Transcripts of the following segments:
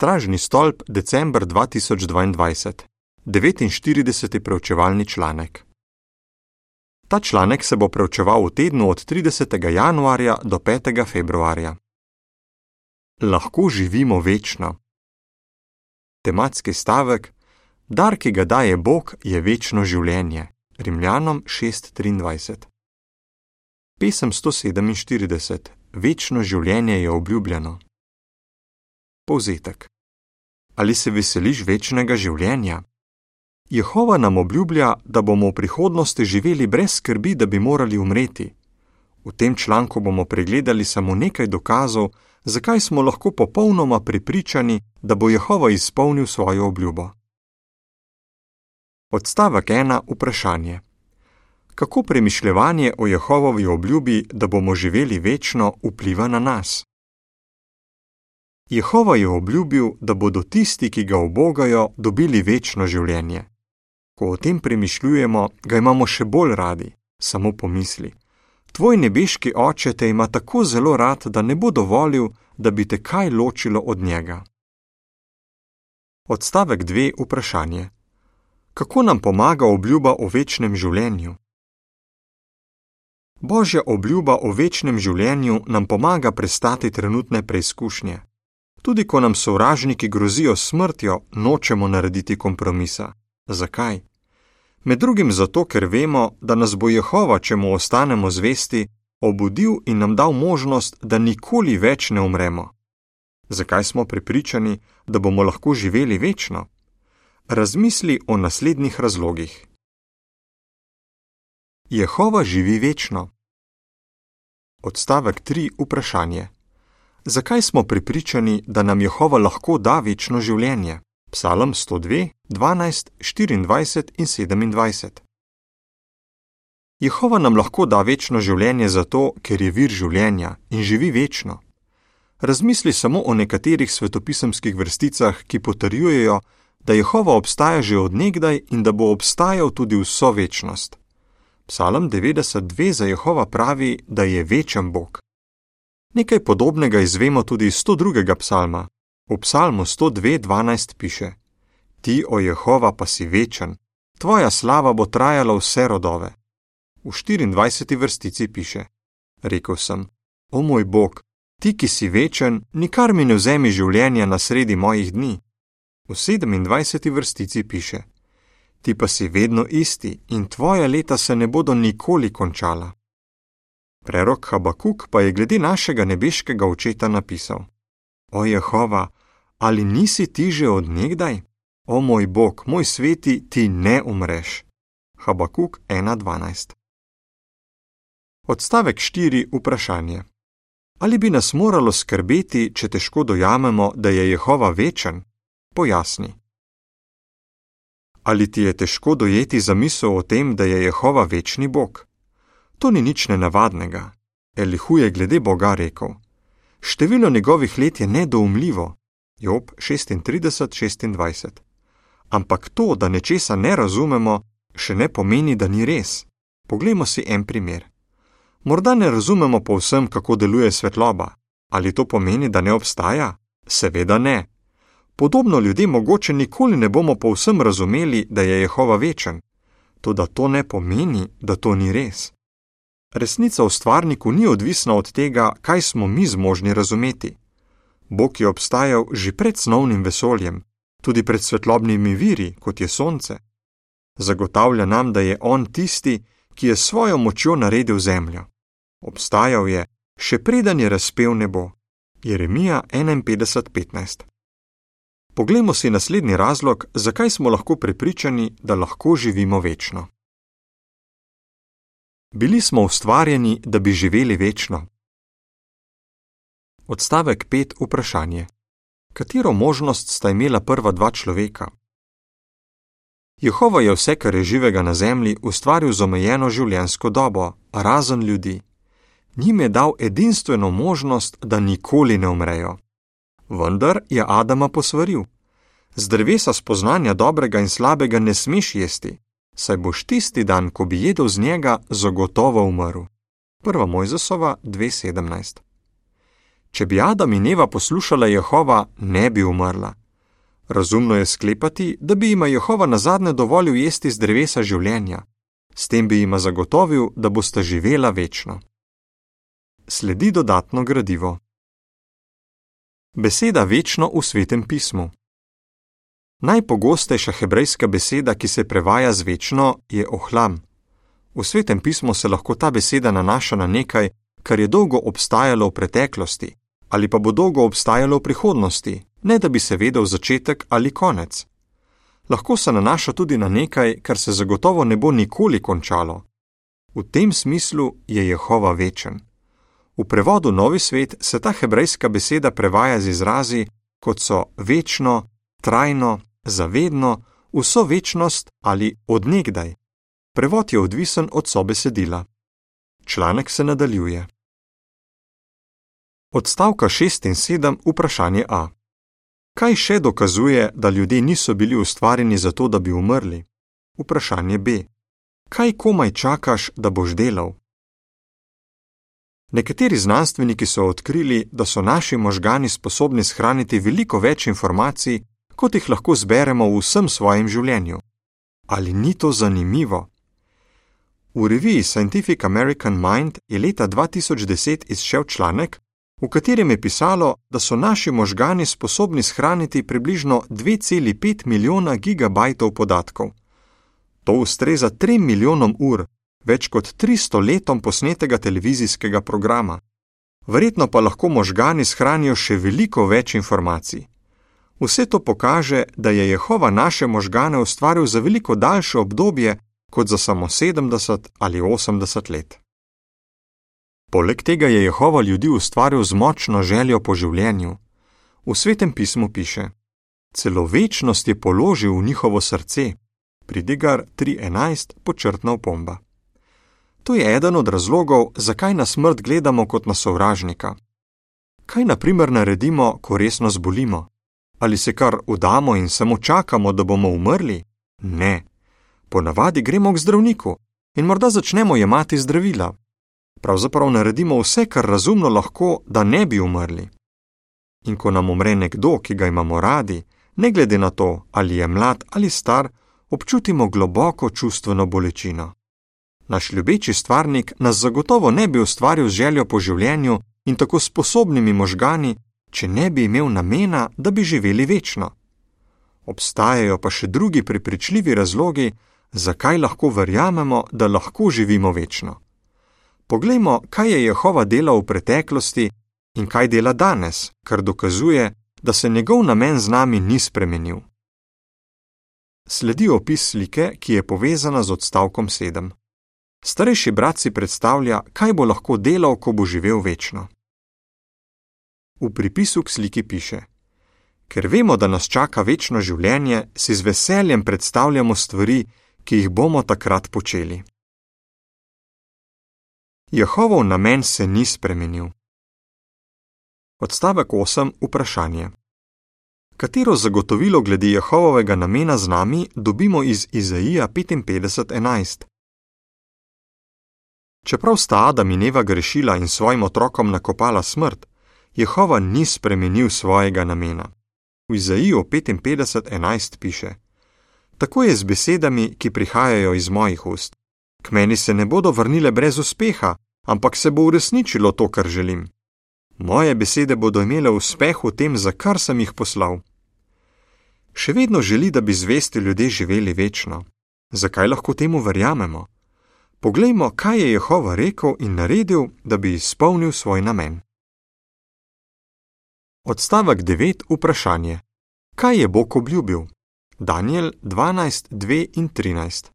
Stražni stolp, december 2022, 49. preučevalni članek. Ta članek se bo preučeval v tednu od 30. januarja do 5. februarja. Lahko živimo večno. Tematski stavek: Dar, ki ga daje Bog, je večno življenje. Rimljanom 6:23. Pesem 147: Večno življenje je obljubljeno. Povzetek. Ali se veseliš večnega življenja? Jehova nam obljublja, da bomo v prihodnosti živeli brez skrbi, da bi morali umreti. V tem članku bomo pregledali samo nekaj dokazov, zakaj smo lahko popolnoma prepričani, da bo Jehova izpolnil svojo obljubo. Odstavek 1. Vprašanje. Kako premišljevanje o Jehovovi obljubi, da bomo živeli večno, vpliva na nas? Jehova je obljubil, da bodo tisti, ki ga obogajo, dobili večno življenje. Ko o tem premišljujemo, ga imamo še bolj radi, samo pomisli. Tvoj nebeški oče te ima tako zelo rad, da ne bo dovolil, da bi te kaj ločilo od njega. Odstavek 2. Vprašanje. Kako nam pomaga obljuba o večnem življenju? Božja obljuba o večnem življenju nam pomaga prestati trenutne preizkušnje. Tudi ko nam sovražniki grozijo smrtjo, nočemo narediti kompromisa. Zakaj? Med drugim zato, ker vemo, da nas bo Jehova, če mu ostanemo zvesti, obudil in nam dal možnost, da nikoli več ne umremo. Zakaj smo prepričani, da bomo lahko živeli večno? Razmisli o naslednjih razlogih. Jehova živi večno. Odstavek 3. Vprašanje. Zakaj smo prepričani, da nam Jehova lahko da večno življenje? Psalm 102, 12, 24 in 27. Jehova nam lahko da večno življenje zato, ker je vir življenja in živi večno. Razmisli samo o nekaterih svetopisemskih vrsticah, ki potrjujejo, da Jehova obstaja že odnegdaj in da bo obstajal tudi vso večnost. Psalm 92 za Jehova pravi, da je večen Bog. Nekaj podobnega izvemo tudi iz 102. psalma. V psalmu 102.12 piše: Ti, o Jehova, pa si večen, tvoja slava bo trajala vse rodove. V 24. vrstici piše: Rekl sem: O moj Bog, ti, ki si večen, nikar mi ne vzemi življenja na sredi mojih dni. V 27. vrstici piše: ti pa si vedno isti in tvoja leta se ne bodo nikoli končala. Prerok Habakuk pa je glede našega nebeškega očeta napisal: O Jehova, ali nisi ti že odnegdaj? O moj Bog, moj sveti, ti ne umreš. Habakuk 1:12. Odstavek 4. Vprašanje. Ali bi nas moralo skrbeti, če težko dojamemo, da je Jehova večen? Pojasni. Ali ti je težko dojeti zamisel o tem, da je Jehova večni Bog? To ni nič nenavadnega. Elihu je glede Boga rekel: Število njegovih let je nedoumljivo, Job 36-26. Ampak to, da nečesa ne razumemo, še ne pomeni, da ni res. Poglejmo si en primer. Morda ne razumemo povsem, kako deluje svetloba. Ali to pomeni, da ne obstaja? Seveda ne. Podobno ljudje mogoče nikoli ne bomo povsem razumeli, da je Jehova večen, toda to ne pomeni, da to ni res. Resnica v stvarniku ni odvisna od tega, kaj smo mi zmožni razumeti. Bog je obstajal že pred snovnim vesoljem, tudi pred svetlobnimi viri, kot je Sonce. Zagotavlja nam, da je On tisti, ki je svojo močjo naredil zemljo. Obstajal je, še preden je razpel nebo. Jeremija 51:15. Poglejmo si naslednji razlog, zakaj smo lahko prepričani, da lahko živimo večno. Bili smo ustvarjeni, da bi živeli večno. Odstavek 5. Vprašanje: Katero možnost sta imela prva dva človeka? Jehova je vse, kar je živega na zemlji, ustvaril z omejeno življenjsko dobo, razen ljudi. Njim je dal edinstveno možnost, da nikoli ne umrejo vendar je Adama posvaril: Z drevesa spoznanja dobrega in slabega ne smeš jesti, saj boš tisti dan, ko bi jedel z njega, zagotovo umrl. 1. Mojzesova 2:17. Če bi Adam in Eva poslušala Jehova, ne bi umrla. Razumno je sklepati, da bi jima Jehova na zadnje dovolil jesti z drevesa življenja, s tem bi jima zagotovil, da bosta živela večno. Sledi dodatno gradivo. Beseda večno v svetem pismu. Najpogostejša hebrejska beseda, ki se prevaja z večno, je ohlam. V svetem pismu se lahko ta beseda nanaša na nekaj, kar je dolgo obstajalo v preteklosti, ali pa bo dolgo obstajalo v prihodnosti, ne da bi se vedel začetek ali konec. Lahko se nanaša tudi na nekaj, kar se zagotovo ne bo nikoli končalo. V tem smislu je Jehova večen. V prevodu Novi svet se ta hebrejska beseda prevaja z izrazi, kot so večno, trajno, zavedno, vso večnost ali odnegdaj. Prevod je odvisen od sobesedila. Članek se nadaljuje. Odstavka 6 in 7 vprašanje A. Kaj še dokazuje, da ljudje niso bili ustvarjeni zato, da bi umrli? Vprašanje B. Kaj komaj čakaš, da boš delal? Nekateri znanstveniki so odkrili, da so naši možgani sposobni shraniti veliko več informacij, kot jih lahko zberemo v vsem svojem življenju. Ali ni to zanimivo? V reviji Scientific American Mind je leta 2010 izšel članek, v katerem je pisalo, da so naši možgani sposobni shraniti približno 2,5 milijona gigabajtov podatkov. To ustreza 3 milijonom ur, več kot 300 letom posnetega televizijskega programa. Verjetno pa lahko možgani shranijo še veliko več informacij. Vse to pokaže, da je Jehova naše možgane ustvaril za veliko daljše obdobje kot za samo 70 ali 80 let. Poleg tega je Jehova ljudi ustvaril z močno željo po življenju. V svetem pismu piše: Celo večnost je položil v njihovo srce, pridigar 3.11 počrtna opomba. To je eden od razlogov, zakaj na smrt gledamo kot na sovražnika. Kaj naprimer naredimo, ko resno zbolimo? Ali se kar udamo in samo čakamo, da bomo umrli? Ne. Ponavadi gremo k zdravniku in morda začnemo jemati zdravila. Pravzaprav naredimo vse, kar razumno lahko, da ne bi umrli. In ko nam umre nekdo, ki ga imamo radi, ne glede na to, ali je mlad ali star, občutimo globoko čustveno bolečino. Naš ljubeči stvarnik nas zagotovo ne bi ustvaril z željo po življenju in tako sposobnimi možgani, če ne bi imel namena, da bi živeli večno. Obstajajo pa še drugi prepričljivi razlogi, zakaj lahko verjamemo, da lahko živimo večno. Poglejmo, kaj je Jehova delal v preteklosti in kaj dela danes, kar dokazuje, da se njegov namen z nami ni spremenil. Sledi opis slike, ki je povezana z odstavkom 7. Starejši brat si predstavlja, kaj bo lahko delal, ko bo živel večno. V pripisu k sliki piše: Ker vemo, da nas čaka večno življenje, si z veseljem predstavljamo stvari, ki jih bomo takrat počeli. Jehovov namen se ni spremenil. Odstavek 8. Vprašanje. Katero zagotovilo glede Jehovovega namena z nami dobimo iz Izaija 55:11? Čeprav sta Adam in Eva grešila in svojim otrokom nakopala smrt, Jehova ni spremenil svojega namena. V Izaiju 55:11 piše: Tako je z besedami, ki prihajajo iz mojih ust. K meni se ne bodo vrnile brez uspeha, ampak se bo uresničilo to, kar želim. Moje besede bodo imele uspeh v tem, za kar sem jih poslal. Še vedno želi, da bi zvesti ljudje živeli večno. Zakaj lahko temu verjamemo? Poglejmo, kaj je Jehova rekel in naredil, da bi izpolnil svoj namen. Odstavek 9. Vprašanje: Kaj je Bog obljubil? Daniel 12, 2 in 13.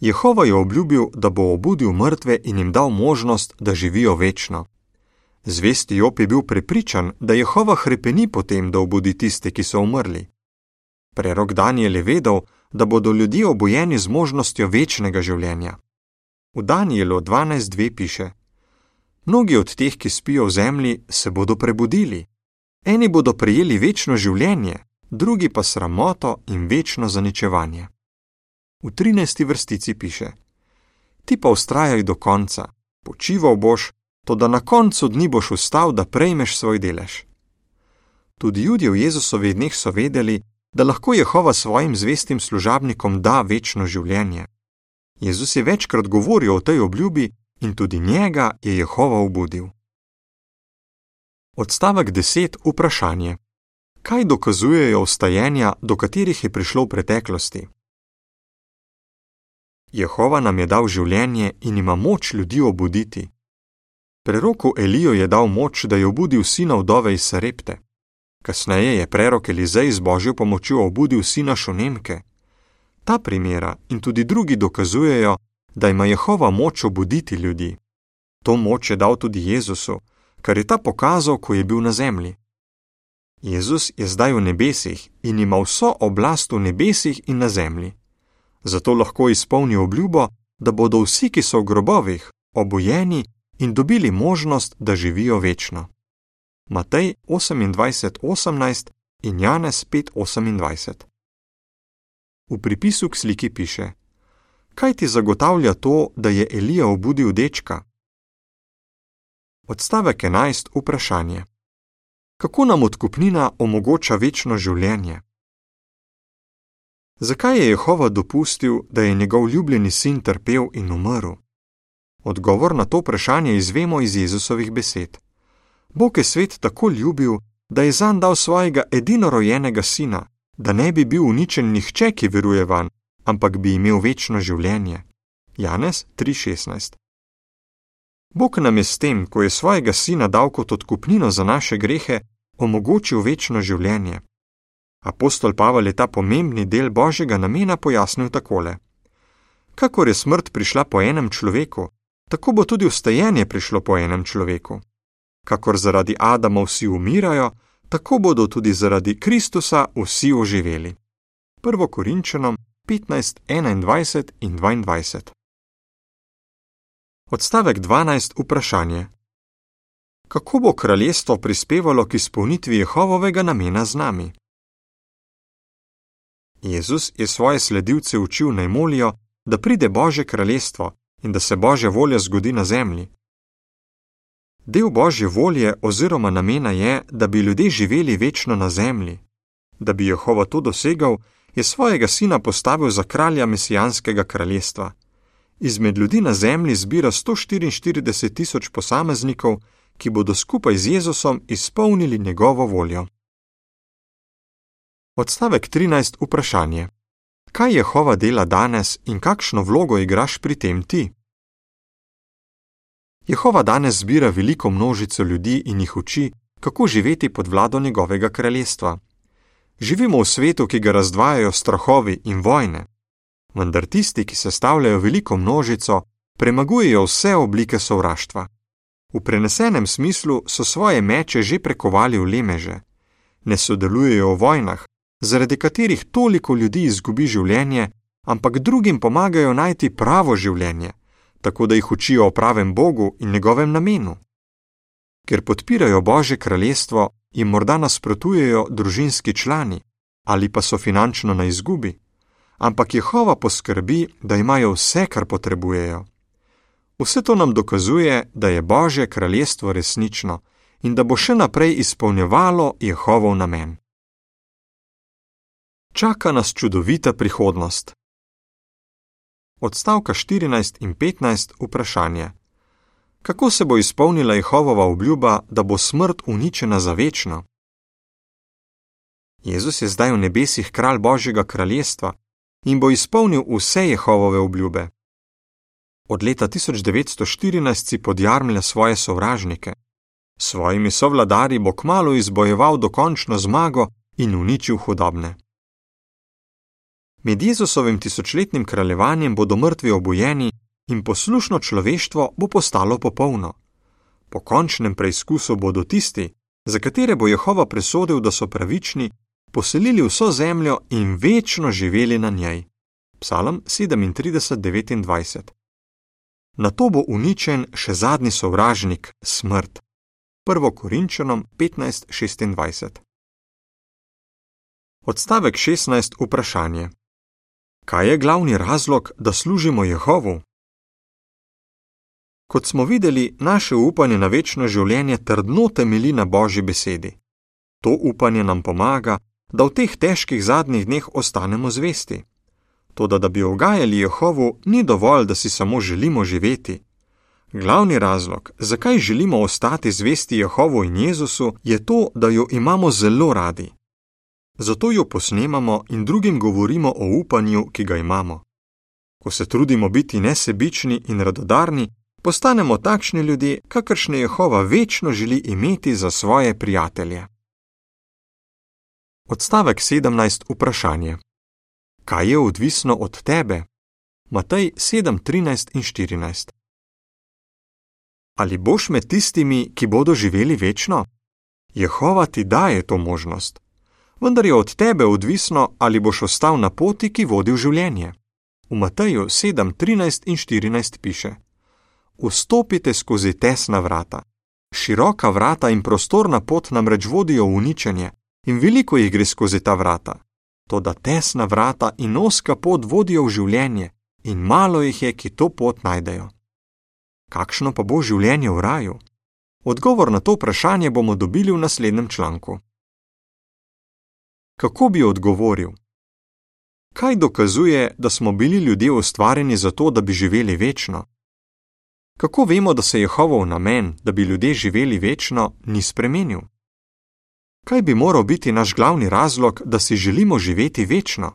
Jehova je obljubil, da bo obudil mrtve in jim dal možnost, da živijo večno. Zvesti Job je bil prepričan, da Jehova hrepeni potem, da obudi tiste, ki so umrli. Prerok Daniel je vedel, da bodo ljudje obojeni z možnostjo večnega življenja. V Danielu 12.2 piše: Mnogi od teh, ki spijo v zemlji, se bodo prebudili. Eni bodo prejeli večno življenje, drugi pa sramoto in večno zaničevanje. V 13. vrstici piše: Ti pa ustrajaj do konca, počival boš, to da na koncu dni boš vstal, da prejmeš svoj delež. Tudi ljudje v Jezusovih dneh so vedeli, da lahko Jehova svojim zvestim služabnikom da večno življenje. Jezus je večkrat govoril o tej obljubi in tudi njega je Jehova obudil. Odstavek 10. Vprašanje: Kaj dokazujejo vstajenja, do katerih je prišlo v preteklosti? Jehova nam je dal življenje in ima moč ljudi obuditi. Preroku Elijo je dal moč, da je obudil sina vdove iz Sarepte. Kasneje je prerok Elizej z božjo pomočjo obudil sina Šonemke. Ta primera in tudi drugi dokazujejo, da ima Jehova moč obuditi ljudi. To moč je dal tudi Jezusu, kar je ta pokazal, ko je bil na zemlji. Jezus je zdaj v nebesih in ima vso oblast v nebesih in na zemlji. Zato lahko izpolni obljubo, da bodo vsi, ki so v grobovih, obojeni in dobili možnost, da živijo večno. Matej 28:18 in Janez 5:28. V pripisu k sliki piše: Kaj ti zagotavlja to, da je Elija obudil dečka? Odstavek 11. Vprašanje: Kako nam odkupnina omogoča večno življenje? Zakaj je Jehova dopustil, da je njegov ljubljeni sin trpel in umrl? Odgovor na to vprašanje izvemo iz Jezusovih besed. Bog je svet tako ljubil, da je zanj dal svojega edinorojenega sina, da ne bi bil uničen nihče, ki veruje van, ampak bi imel večno življenje. Janez 3:16 Bog nam je s tem, ko je svojega sina dal kot odkupnino za naše grehe, omogočil večno življenje. Apostol Pavel je ta pomembni del božjega namena pojasnil takole: Kakor je smrt prišla po enem človeku, tako bo tudi vstajenje prišlo po enem človeku. Kakor zaradi Adama vsi umirajo, tako bodo tudi zaradi Kristusa vsi oživeli. 1. Korinčanom 15, 21 in 22. Odstavek 12. Vprašanje: Kako bo kraljestvo prispevalo k izpolnitvi Jehovovega namena z nami? Jezus je svoje sledilce učil naj molijo, da pride Božje kraljestvo in da se Božja volja zgodi na zemlji. Del Božje volje oziroma namena je, da bi ljudje živeli večno na zemlji. Da bi Jehova to dosegal, je svojega sina postavil za kralja mesijanskega kraljestva. Izmed ljudi na zemlji zbira 144 tisoč posameznikov, ki bodo skupaj z Jezusom izpolnili njegovo voljo. Odstavek 13. Vprašanje: Kaj Jehova dela danes in kakšno vlogo igraš pri tem ti? Jehova danes zbira veliko množico ljudi in jih uči, kako živeti pod vlado njegovega kraljestva. Živimo v svetu, ki ga razdvajajo strahovi in vojne. Vendar tisti, ki sestavljajo veliko množico, premagujejo vse oblike sovraštva. V prenesenem smislu so svoje meče že prekovali v lemeže. Ne sodelujejo v vojnah, zaradi katerih toliko ljudi izgubi življenje, ampak drugim pomagajo najti pravo življenje, tako da jih učijo o pravem Bogu in njegovem namenu. Ker podpirajo Božje kraljestvo, jim morda nasprotujejo družinski člani ali pa so finančno na izgubi, ampak Jehova poskrbi, da imajo vse, kar potrebujejo. Vse to nam dokazuje, da je Božje kraljestvo resnično in da bo še naprej izpolnjevalo Jehovov namen. Čaka nas čudovita prihodnost. Odstavka 14 in 15 vprašanje: Kako se bo izpolnila Jehovova obljuba, da bo smrt uničena za večno? Jezus je zdaj v nebesih kralj Božjega kraljestva in bo izpolnil vse Jehovove obljube. Od leta 1914 si podjarmlja svoje sovražnike. S svojimi sovladari bo kmalo izbojeval dokončno zmago in uničil hudobne. Med Jezusovim tisočletnim kraljevanjem bodo mrtvi obojeni in poslušno človeštvo bo postalo popolno. Po končnem preizkusu bodo tisti, za katere bo Jehova presodil, da so pravični, poselili vso zemljo in večno živeli na njej. Psalm 37:29. Na to bo uničen še zadnji sovražnik, smrt. 1. Korinčanom 15:26. Odstavek 16. Vprašanje. Kaj je glavni razlog, da služimo Jehovu? Kot smo videli, naše upanje na večno življenje trdno temeli na Božji besedi. To upanje nam pomaga, da v teh težkih zadnjih dneh ostanemo zvesti. Toda, da bi ogajali Jehovu, ni dovolj, da si samo želimo živeti. Glavni razlog, zakaj želimo ostati zvesti Jehovu in Jezusu, je to, da jo imamo zelo radi. Zato jo posnemamo in drugim govorimo o upanju, ki ga imamo. Ko se trudimo biti nesebični in radodarni, postanemo takšni ljudje, kakršne Jehova večno želi imeti za svoje prijatelje. Odstavek 17. Vprašanje: Kaj je odvisno od tebe? Matej 7, 13 in 14. Ali boš med tistimi, ki bodo živeli večno? Jehova ti daje to možnost, vendar je od tebe odvisno, ali boš ostal na poti, ki vodi v življenje. V Mateju 7, 13 in 14 piše: Vstopite skozi tesna vrata. Široka vrata in prostorna pot namreč vodijo v uničenje, in veliko jih gre skozi ta vrata. Toda tesna vrata in oska pot vodijo v življenje, in malo jih je, ki to pot najdejo. Kakšno pa bo življenje v raju? Odgovor na to vprašanje bomo dobili v naslednjem članku. Kako bi odgovoril? Kaj dokazuje, da smo bili ljudje ustvarjeni zato, da bi živeli večno? Kako vemo, da se Jehovov namen, da bi ljudje živeli večno, ni spremenil? Kaj bi moral biti naš glavni razlog, da si želimo živeti večno?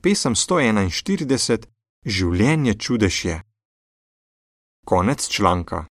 Pesem 141: Življenje čudež je. Konec članka.